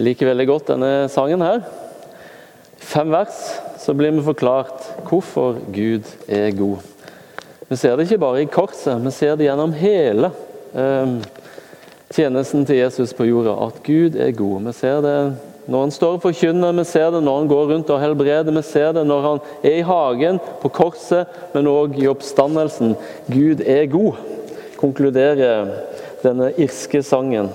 Jeg liker veldig godt denne sangen her. Fem vers så blir vi forklart hvorfor Gud er god. Vi ser det ikke bare i korset, vi ser det gjennom hele eh, tjenesten til Jesus på jorda, at Gud er god. Vi ser det når han står og forkynner, vi ser det når han går rundt og helbreder, vi ser det når han er i hagen, på korset, men òg i oppstandelsen. Gud er god, konkluderer denne irske sangen.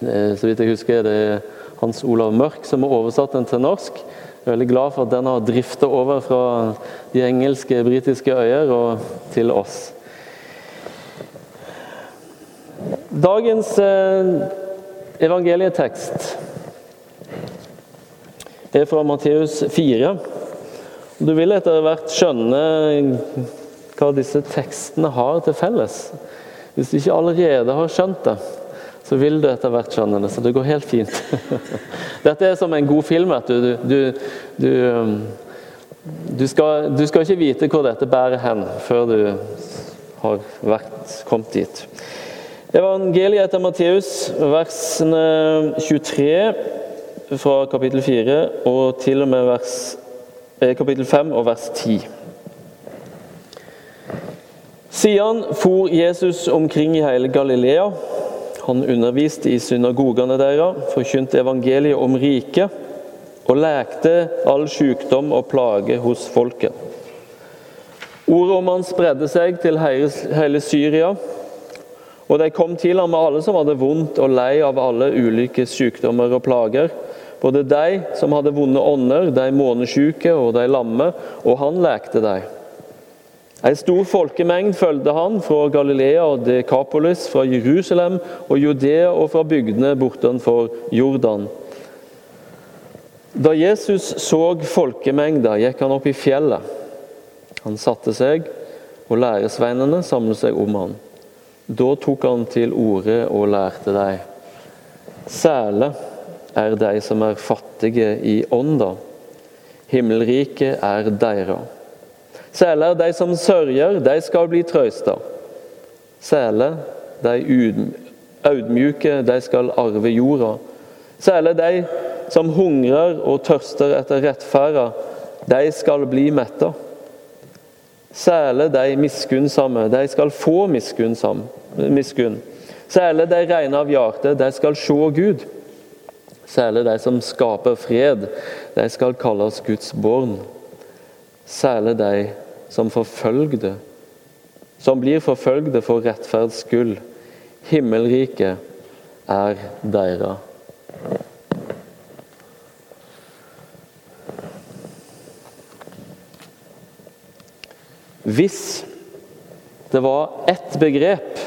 Så vidt jeg husker, det er Hans Olav Mørk som har oversatt den til norsk. Jeg er veldig glad for at den har drifta over fra de engelske, britiske øyer og til oss. Dagens eh, evangelietekst er fra Matteus 4. Du vil etter hvert skjønne hva disse tekstene har til felles. Hvis du ikke allerede har skjønt det, så vil du etter hvert skjønne det. Så det går helt fint. Dette er som en god film. Du, du, du, um, du, skal, du skal ikke vite hvor dette bærer hen før du har vært, kommet dit. Evangeliet etter Matteus, versene 23 fra kapittel 4 og til og med vers, eh, kapittel 5 og vers 10. Siden for Jesus omkring i hele Galilea. Han underviste i synagogene deres, forkynte evangeliet om riket og lekte all sykdom og plage hos folket. Ordet om han spredde seg til hele Syria og de kom til ham med alle som hadde vondt og lei av alle ulike sykdommer og plager. Både de som hadde vonde ånder, de månesjuke og de lamme, og han lekte dem. En stor folkemengd fulgte han fra Galilea og Dekapolis, fra Jerusalem og Judea og fra bygdene bortenfor Jordan. Da Jesus så folkemengda, gikk han opp i fjellet. Han satte seg, og læresveinene samlet seg om han. Da tok han til orde og lærte dem. Særlig er de som er fattige i ånda. Himmelriket er deres. Særlig de som sørger, de skal bli trøsta. Særlig de audmjuke, de skal arve jorda. Særlig de som hungrer og tørster etter rettferda, de skal bli metta. Særlig de miskunnsomme, de skal få miskunn. Særlig de rene av hjerte, de skal se Gud. Særlig de som skaper fred, de skal kalles Guds barn. Særlig de som forfølgde, som blir forfølgde for rettferds skyld. Himmelriket er deira. Hvis det var ett begrep,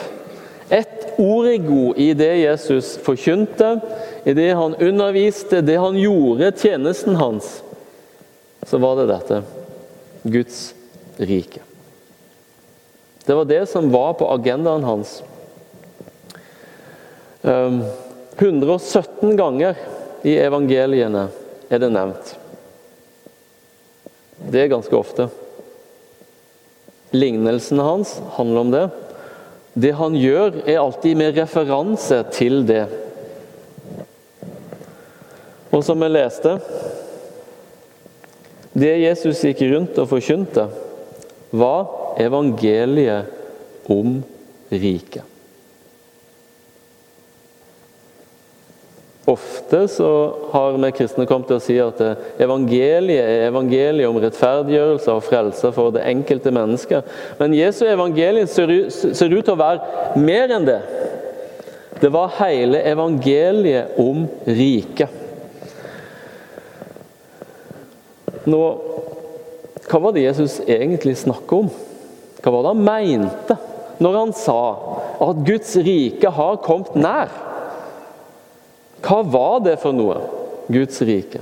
ett origo i det Jesus forkynte, i det han underviste, det han gjorde, tjenesten hans, så var det dette Guds rike. Det var det som var på agendaen hans. 117 ehm, ganger i evangeliene er det nevnt. Det er ganske ofte. Lignelsene hans handler om det. Det han gjør, er alltid med referanse til det. Og som vi leste Det Jesus gikk rundt og forkynte, var evangeliet om riket. Ofte så har vi kristne kommet til å si at evangeliet er evangeliet om rettferdiggjørelse og frelse for det enkelte mennesket. Men Jesu evangeliet ser ut til å være mer enn det. Det var hele evangeliet om riket. Nå, Hva var det Jesus egentlig snakket om? Hva var det han mente når han sa at Guds rike har kommet nær? Hva var det for noe, Guds rike?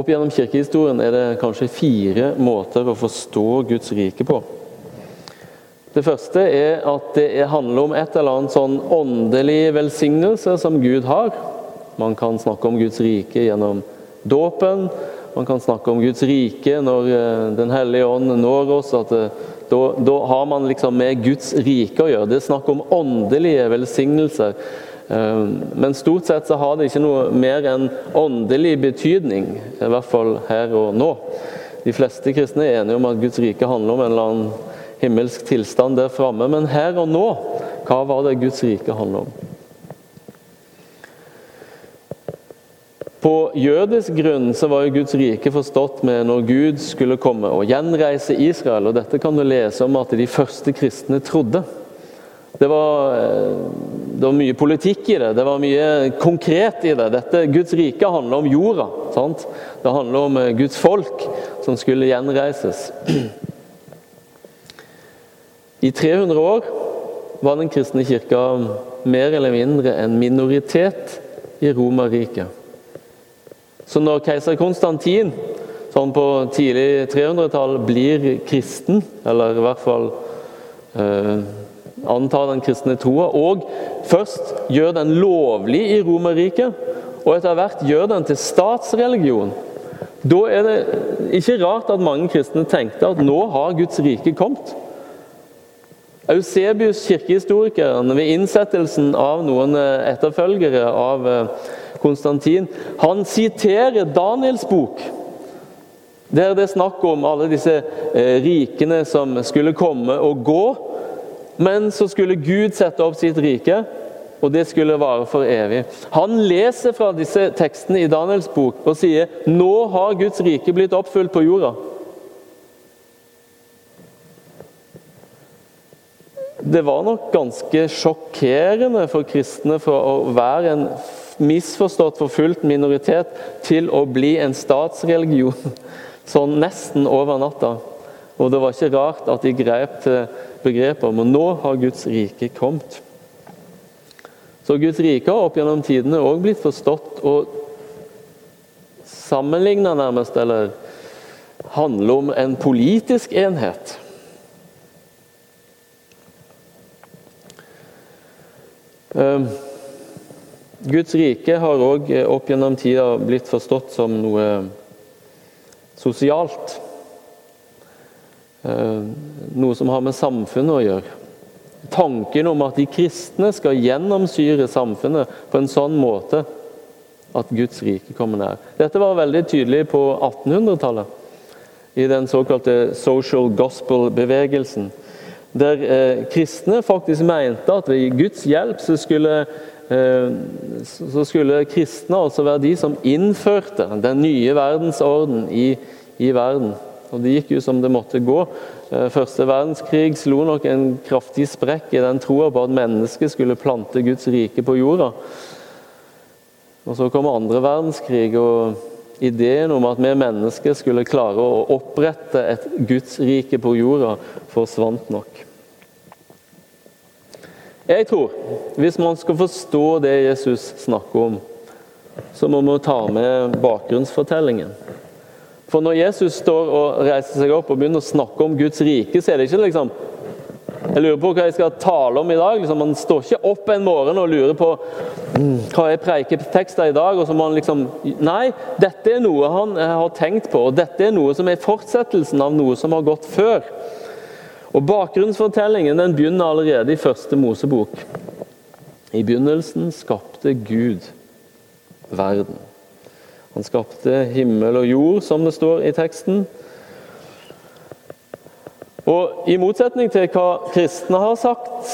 Opp gjennom kirkehistorien er det kanskje fire måter å forstå Guds rike på. Det første er at det handler om et eller annet sånn åndelig velsignelse som Gud har. Man kan snakke om Guds rike gjennom dåpen. Man kan snakke om Guds rike når eh, Den hellige ånd når oss. at da, da, har man liksom med Guds rike å gjøre. Det er snakk om åndelige velsignelser. Eh, men stort sett så har det ikke noe mer enn åndelig betydning, i hvert fall her og nå. De fleste kristne er enige om at Guds rike handler om en eller annen himmelsk tilstand der framme. Men her og nå, hva var det Guds rike handler om? På jødisk grunn så var jo Guds rike forstått med når Gud skulle komme og gjenreise Israel. og Dette kan du lese om at de første kristne trodde. Det var, eh, det var mye politikk i det, det var mye konkret i det. Dette, Guds rike handler om jorda. Sant? Det handler om eh, Guds folk som skulle gjenreises. I 300 år var den kristne kirka mer eller mindre en minoritet i Romerriket. Så når keiser Konstantin sånn på tidlig 300-tall blir kristen, eller i hvert fall eh, antar den kristne troa, og først gjør den lovlig i Romerriket, og etter hvert gjør den til statsreligion, da er det ikke rart at mange kristne tenkte at nå har Guds rike kommet. Eusebius, kirkehistorikeren, ved innsettelsen av noen eh, etterfølgere av eh, Konstantin, han siterer Daniels bok. Der det er snakk om alle disse eh, rikene som skulle komme og gå. Men så skulle Gud sette opp sitt rike, og det skulle vare for evig. Han leser fra disse tekstene i Daniels bok og sier nå har Guds rike blitt oppfylt på jorda. Det var nok ganske sjokkerende for kristne for å være en misforstått, forfulgt minoritet til å bli en statsreligion sånn nesten over natta. Og det var ikke rart at de grep til begrepet om nå har Guds rike kommet. Så Guds rike har opp gjennom tidene òg blitt forstått og sammenligna nærmest, eller handle om en politisk enhet. Um, Guds rike har òg eh, opp gjennom tida blitt forstått som noe sosialt. Eh, noe som har med samfunnet å gjøre. Tanken om at de kristne skal gjennomsyre samfunnet på en sånn måte at Guds rike kommer nær. Dette var veldig tydelig på 1800-tallet, i den såkalte social gospel-bevegelsen. Der eh, kristne faktisk mente at ved Guds hjelp så skulle så skulle kristne også være de som innførte den nye verdensorden i, i verden. Og Det gikk jo som det måtte gå. Eh, første verdenskrig slo nok en kraftig sprekk i den troa på at mennesket skulle plante Guds rike på jorda. Og Så kom andre verdenskrig, og ideen om at vi mennesker skulle klare å opprette et Guds rike på jorda, forsvant nok. Jeg tror hvis man skal forstå det Jesus snakker om, så må vi ta med bakgrunnsfortellingen. For når Jesus står og reiser seg opp og begynner å snakke om Guds rike, så er det ikke liksom Jeg lurer på hva jeg skal tale om i dag. Liksom, man står ikke opp en morgen og lurer på hva jeg preiker tekster i dag. og så må han liksom, Nei, dette er noe han har tenkt på, og dette er noe som er fortsettelsen av noe som har gått før. Og Bakgrunnsfortellingen den begynner allerede i første Mosebok. I begynnelsen skapte Gud verden. Han skapte himmel og jord, som det står i teksten. Og I motsetning til hva kristne har sagt,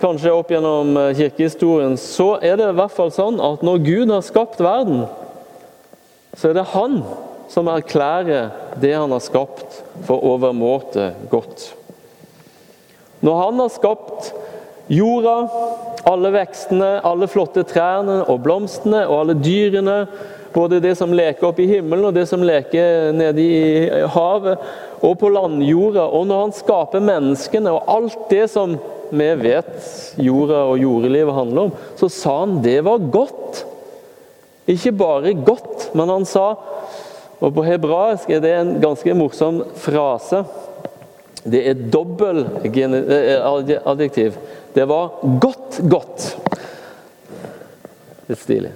kanskje opp gjennom eh, kirkehistorien, så er det i hvert fall sånn at når Gud har skapt verden, så er det Han som erklærer det han har skapt, for overmåte godt. Når han har skapt jorda, alle vekstene, alle flotte trærne og blomstene og alle dyrene, både det som leker oppe i himmelen og det som leker nede i havet og på landjorda, og når han skaper menneskene og alt det som vi vet jorda og jordelivet handler om, så sa han det var godt. Ikke bare godt, men han sa og På hebraisk er det en ganske morsom frase. Det er dobbel eh, adjektiv. Det var godt, godt. Litt stilig.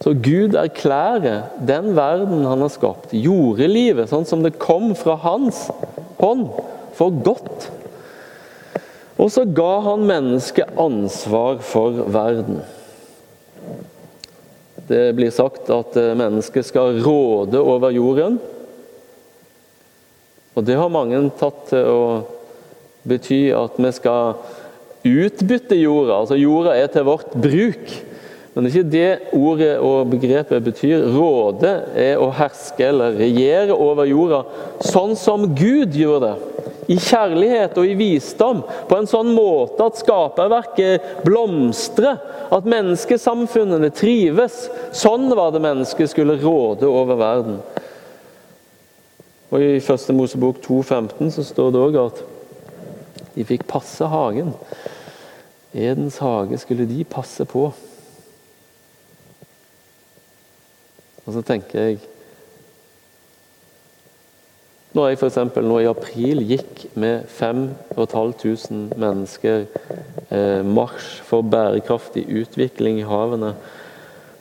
Så Gud erklærer den verden han har skapt, jordelivet, sånn som det kom fra hans hånd, for godt. Og så ga han mennesket ansvar for verden. Det blir sagt at eh, mennesket skal råde over jorden. Og det har mange tatt til å bety at vi skal utbytte jorda. Altså jorda er til vårt bruk. Men det er ikke det ordet og begrepet betyr. Råde er å herske eller regjere over jorda, sånn som Gud gjorde det. I kjærlighet og i visdom, på en sånn måte at skaperverket blomstrer. At menneskesamfunnene trives. Sånn var det mennesket skulle råde over verden. Og I første Mosebok 2,15 så står det òg at de fikk passe hagen. Edens hage skulle de passe på. Og så tenker jeg Når jeg f.eks. nå i april gikk med 5500 mennesker eh, marsj for bærekraftig utvikling i havene,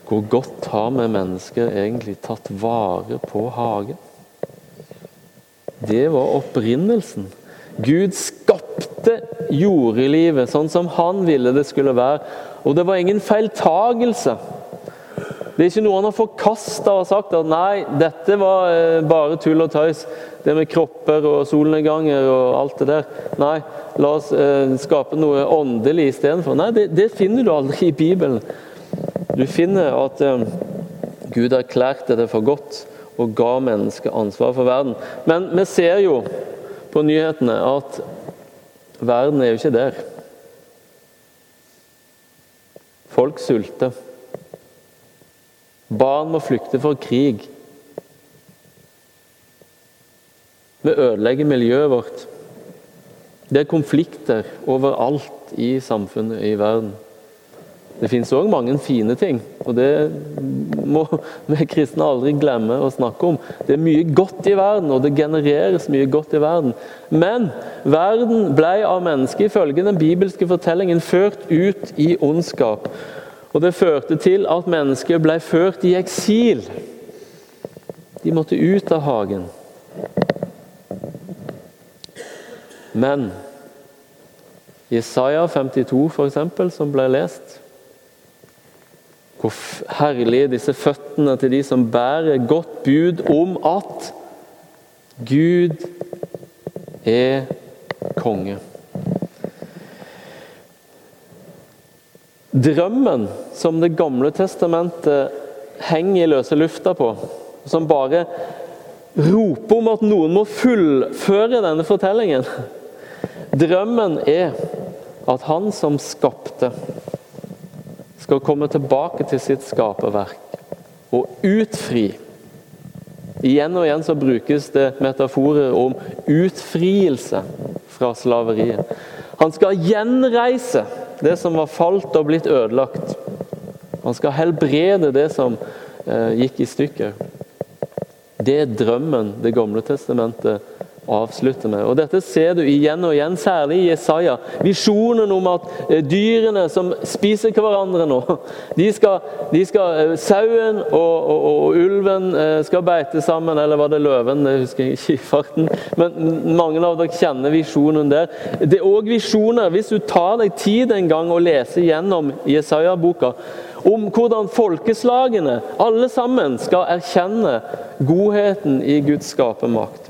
hvor godt har vi mennesker egentlig tatt vare på hagen? Det var opprinnelsen. Gud skapte jordelivet sånn som han ville det skulle være. Og det var ingen feiltagelse. Det er ikke noe han har forkasta og sagt at nei, dette var eh, bare tull og tøys. Det med kropper og solnedganger og alt det der. Nei, la oss eh, skape noe åndelig istedenfor. Nei, det, det, finner du aldri i Bibelen. Du finner at eh, Gud erklærte det for godt og ga mennesket ansvar for verden. Men vi ser jo på nyhetene at verden er jo ikke der. Folk sulter. Barn må flykte for krig. Vi ødelegger miljøet vårt. Det er konflikter overalt i samfunnet i verden. Det finnes òg mange fine ting, og det må vi kristne aldri glemme å snakke om. Det er mye godt i verden, og det genereres mye godt i verden. Men verden ble av mennesket ifølge den bibelske fortellingen ført ut i ondskap. Og det førte til at mennesket ble ført i eksil. De måtte ut av hagen. Men Jesaja 52, f.eks., som ble lest Hvor herlige disse føttene til de som bærer godt bud om at Gud er konge. Drømmen som Det gamle testamentet henger i løse lufta på, som bare roper om at noen må fullføre denne fortellingen. Drømmen er at han som skapte, skal komme tilbake til sitt skaperverk og utfri. Igjen og igjen så brukes det metaforer om utfrielse fra slaveriet. Han skal gjenreise det som var falt og blitt ødelagt. Han skal helbrede det som eh, gikk i stykker. Det er drømmen Det gamle testamentet avslutter med. Og Dette ser du igjen og igjen, særlig i Jesaja. Visjonen om at eh, dyrene som spiser hverandre nå de skal, de skal eh, Sauen og, og, og, ulven eh, skal beite sammen, eller var det løven? Det husker jeg ikke i farten. Men mange av dere kjenner visjonen der. Det er òg visjoner, hvis du tar deg tid en gang og leser gjennom Jesaja-boka, om hvordan folkeslagene, alle sammen, skal erkjenne godheten i Guds skapermakt.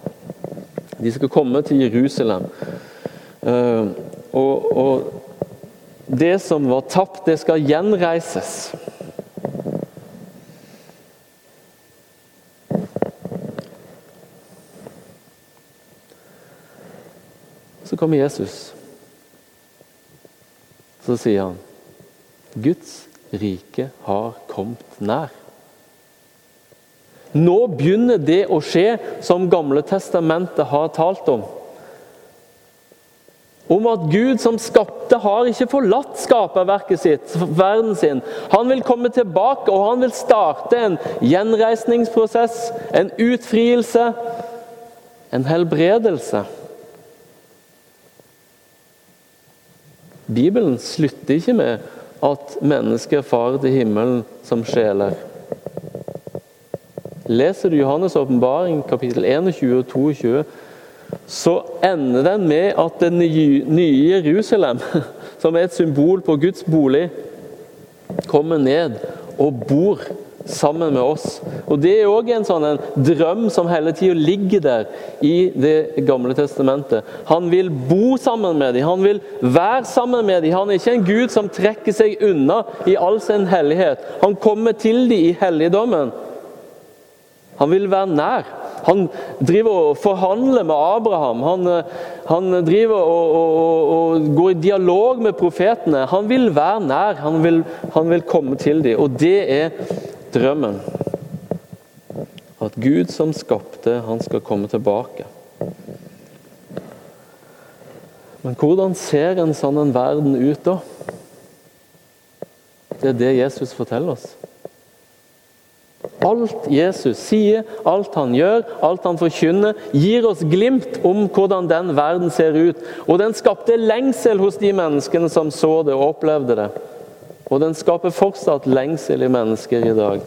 De skal komme til Jerusalem. Eh, og, og det som var tapt, det skal gjenreises. Så kommer Jesus. Så sier han Guds rike har kommet nær. Nå begynner det å skje som Gamle testamentet har talt om. Om at Gud som skapte, har ikke forlatt skaperverket sitt, verden sin. Han vil komme tilbake, og han vil starte en gjenreisningsprosess, en utfrielse, en helbredelse. Bibelen slutter ikke med at mennesker farer til himmelen som sjeler. Leser du Johannes' åpenbaring kapittel 21 og 22, så ender den med at det nye Jerusalem, som er et symbol på Guds bolig, kommer ned og bor sammen med oss. Og Det er òg en sånn en drøm som hele tida ligger der i Det gamle testamentet. Han vil bo sammen med dem, han vil være sammen med dem. Han er ikke en gud som trekker seg unna i all sin hellighet. Han kommer til dem i helligdommen. Han vil være nær. Han driver og forhandler med Abraham. Han, han driver og, og, og, går i dialog med profetene. Han vil være nær, han vil, han vil komme til dem. Og det er drømmen. At Gud som skapte, han skal komme tilbake. Men hvordan ser en sånn en verden ut da? Det er det Jesus forteller oss. Alt Jesus sier, alt han gjør, alt han forkynner, gir oss glimt om hvordan den verden ser ut. Og den skapte lengsel hos de menneskene som så det og opplevde det. Og den skaper fortsatt lengsel i mennesker i dag.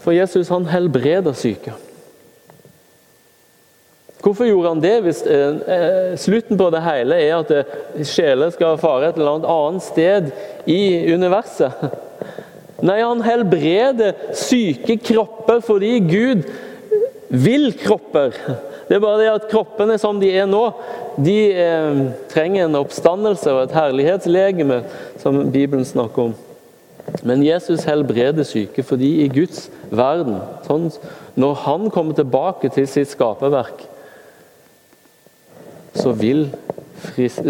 For Jesus han helbreder syke. Hvorfor gjorde han det hvis eh, eh slutten på det hele er at eh, sjeler skal fare et eller annet sted i universet? Nei, han helbreder syke kropper fordi Gud vil kropper. Det er bare det at kroppene som de er nå, de eh, trenger en oppstandelse og et herlighetslegeme, som Bibelen snakker om. Men Jesus helbreder syke fordi i Guds verden, sånn, når han kommer tilbake til sitt skaperverk, så vil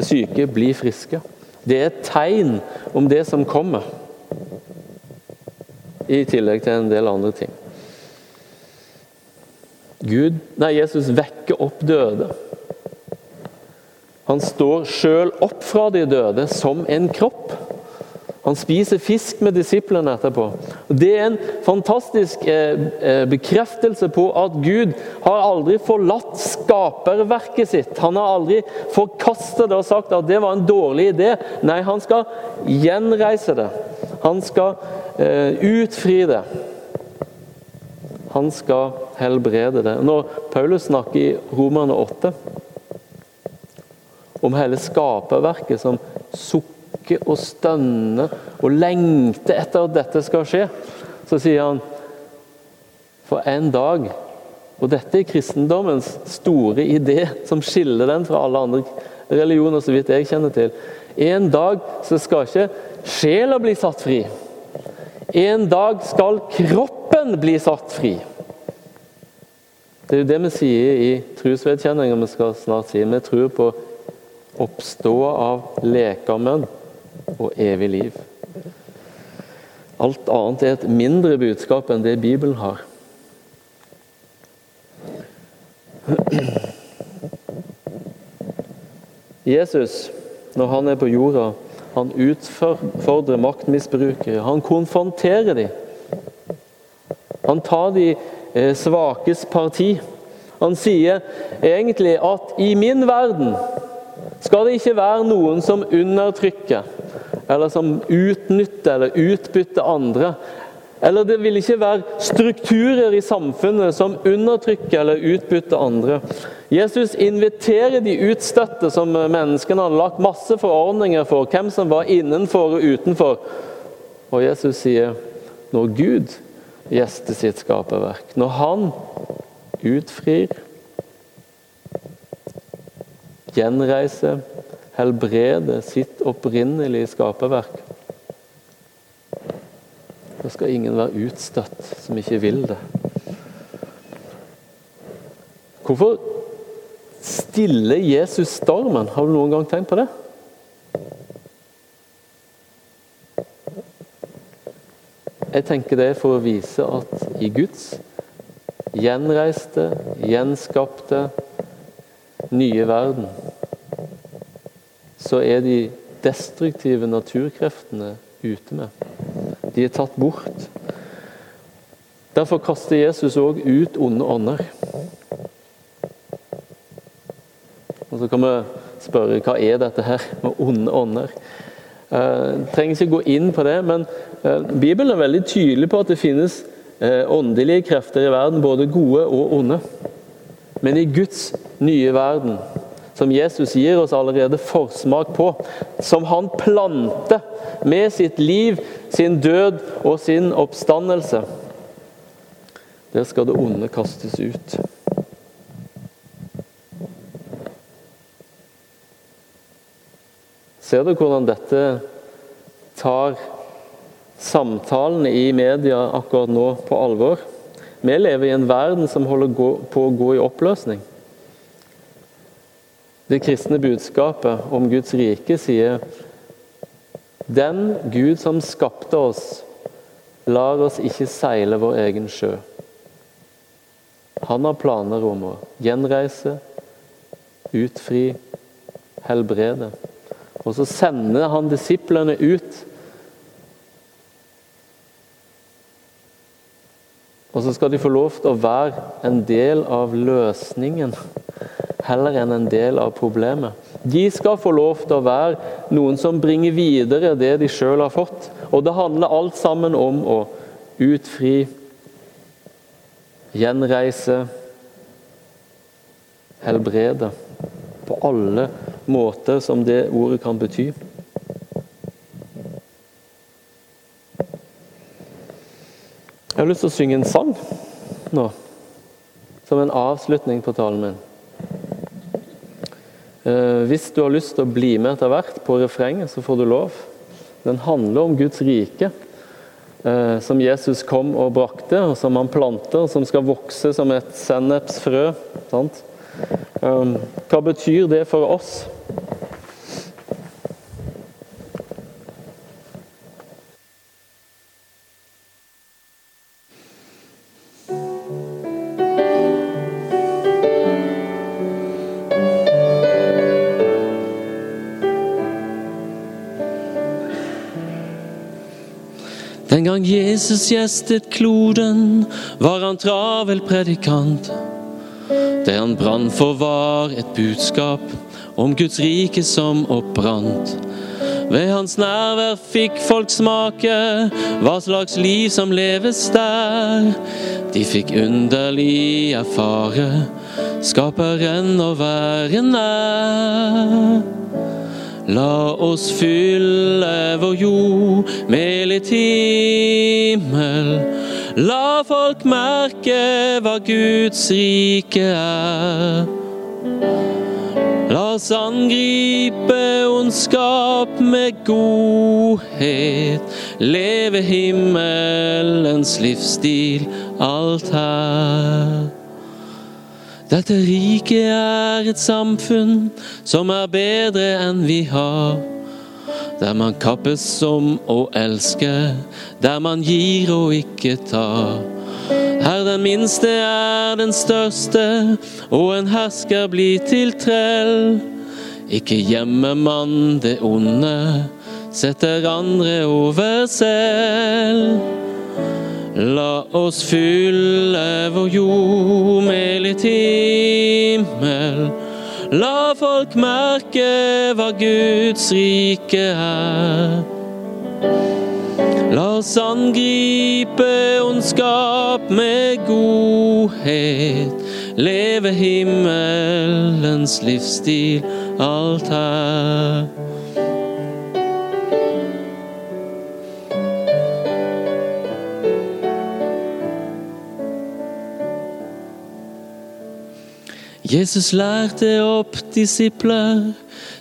syke bli friske. Det er et tegn om det som kommer, i tillegg til en del andre ting. Gud, nei, Jesus vekker opp døde. Han står sjøl opp fra de døde som en kropp. Han spiser fisk med disiplene etterpå. Det er en fantastisk eh, eh, bekreftelse på at Gud har aldri forlatt skaperverket sitt. Han har aldri forkastet det og sagt at det var en dårlig idé. Nei, han skal gjenreise det. Han skal eh, utfri det. Han skal helbrede det. Når Paulus snakker i Romerne 8 om hele skaperverket som sukker og stønner og lengter etter at dette skal skje, så sier han for en dag Og dette er kristendommens store idé, som skiller den fra alle andre religioner, så vidt jeg kjenner til. En dag så skal ikke sjela bli satt fri. En dag skal kroppen bli satt fri. Det er jo det vi sier i trosvedkjenninga vi skal snart si. Vi tror på oppståa av lekemenn og evig liv. Alt annet er et mindre budskap enn det Bibelen har. Jesus, når han er på jorda, han utfordrer maktmisbrukere. Han konfronterer dem. Han tar de Eh, svakes parti. Han sier egentlig at i min verden skal det ikke være noen som undertrykker, eller som utnytter eller utbytter andre. Eller det vil ikke være strukturer i samfunnet som undertrykker eller utbytter andre. Jesus inviterer de utstøtte, som menneskene hadde lagt masse forordninger for, hvem som var innenfor og utenfor. Og Jesus sier når Gud gjester sitt skaperverk. Når han utfrir, gjenreiser, helbreder sitt opprinnelige skaperverk, da skal ingen være utstøtt som ikke vil det. Hvorfor stiller Jesus stormen? Har du noen gang tenkt på det? Jeg tenker det for å vise at i Guds gjenreiste, gjenskapte, nye verden, så er de destruktive naturkreftene ute med. De er tatt bort. Derfor kaster Jesus òg ut onde ånder. Og Så kan vi spørre hva er dette her med onde ånder? Eh, trenger ikke gå inn på det, men Eh, Bibelen er veldig tydelig på at det finnes eh, åndelige krefter i verden, både gode og onde. Men i Guds nye verden, som Jesus gir oss allerede forsmak på, som han planter med sitt liv, sin død og sin oppstandelse, der skal det onde kastes ut. Ser du hvordan dette tar samtalen i media akkurat nå på alvor? Vi lever i en verden som holder på å gå i oppløsning. Det kristne budskapet om Guds rike sier den Gud som skapte oss, lar oss ikke seile vår egen sjø. Han har planer om å gjenreise, utfri, helbrede. Og så sender han disiplene ut. Og så skal de få lov til å være en del av løsningen, heller enn en del av problemet. De skal få lov til å være noen som bringer videre det de sjøl har fått. Og det handler alt sammen om å utfri, gjenreise, helbrede. På alle måter som det ordet kan bety. Jeg har lyst til å synge en sang nå, som en avslutning på talen min. Eh, hvis du har lyst til å bli med etter hvert på refrenget, så får du lov. Den handler om Guds rike, eh, som Jesus kom og brakte, og som han planter, og som skal vokse som et sennepsfrø. Sant? Um, hva betyr det for oss? Den gang Jesus gjestet kloden, var han travel predikant. Det han brann for, var et budskap om Guds rike som oppbrant. Ved hans nærvær fikk folk smake hva slags liv som leves der. De fikk underlig erfare skaperen å være nær. La oss fylle vår jord med litt himmel La folk merke hva Guds rike er. La oss angripe ondskap med godhet. Leve himmelens livsstil, alt her. Dette riket er et samfunn som er bedre enn vi har der man kappes om å elske, der man gir og ikke tar. Her den minste er den største, og en hersker blir til trell. Ikke gjemmer man det onde, setter andre over selv. La oss fylle vår jord med litt himmel La folk merke hva Guds rike er. La oss angripe ondskap med godhet. Leve himmelens livsstil, alt her. Jesus lærte opp disipler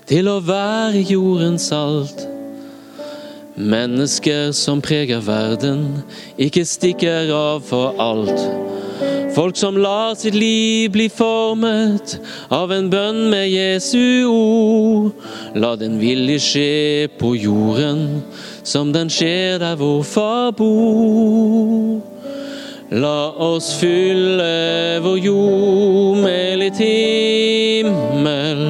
til å være jordens salt. Mennesker som preger verden, ikke stikker av for alt. Folk som lar sitt liv bli formet av en bønn med Jesu ord. La den vilje skje på jorden som den skjer der hvor far bor. La oss fylle vår jord med litt himmel.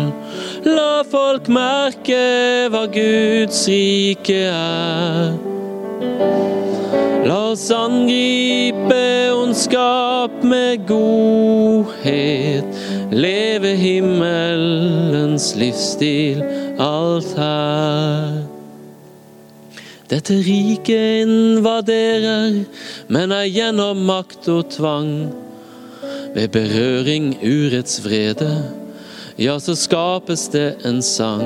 La folk merke hva Guds rike er. La oss angripe ondskap med godhet. Leve himmelens livsstil, alt her. Dette riket invaderer, men er gjennom makt og tvang. Ved berøring urets vrede, ja, så skapes det en sang.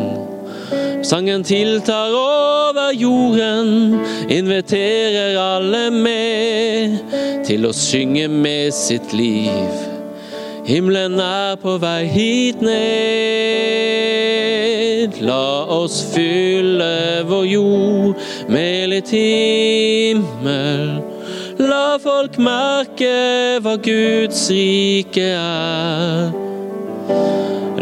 Sangen tiltar over jorden, inviterer alle med til å synge med sitt liv. Himmelen er på vei hit ned. La oss fylle vår jord himmel. La folk merke hva Guds rike er.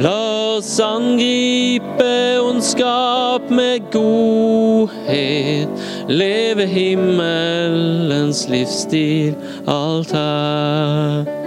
La oss angripe ondskap med godhet. Leve himmelens livsstil alt her.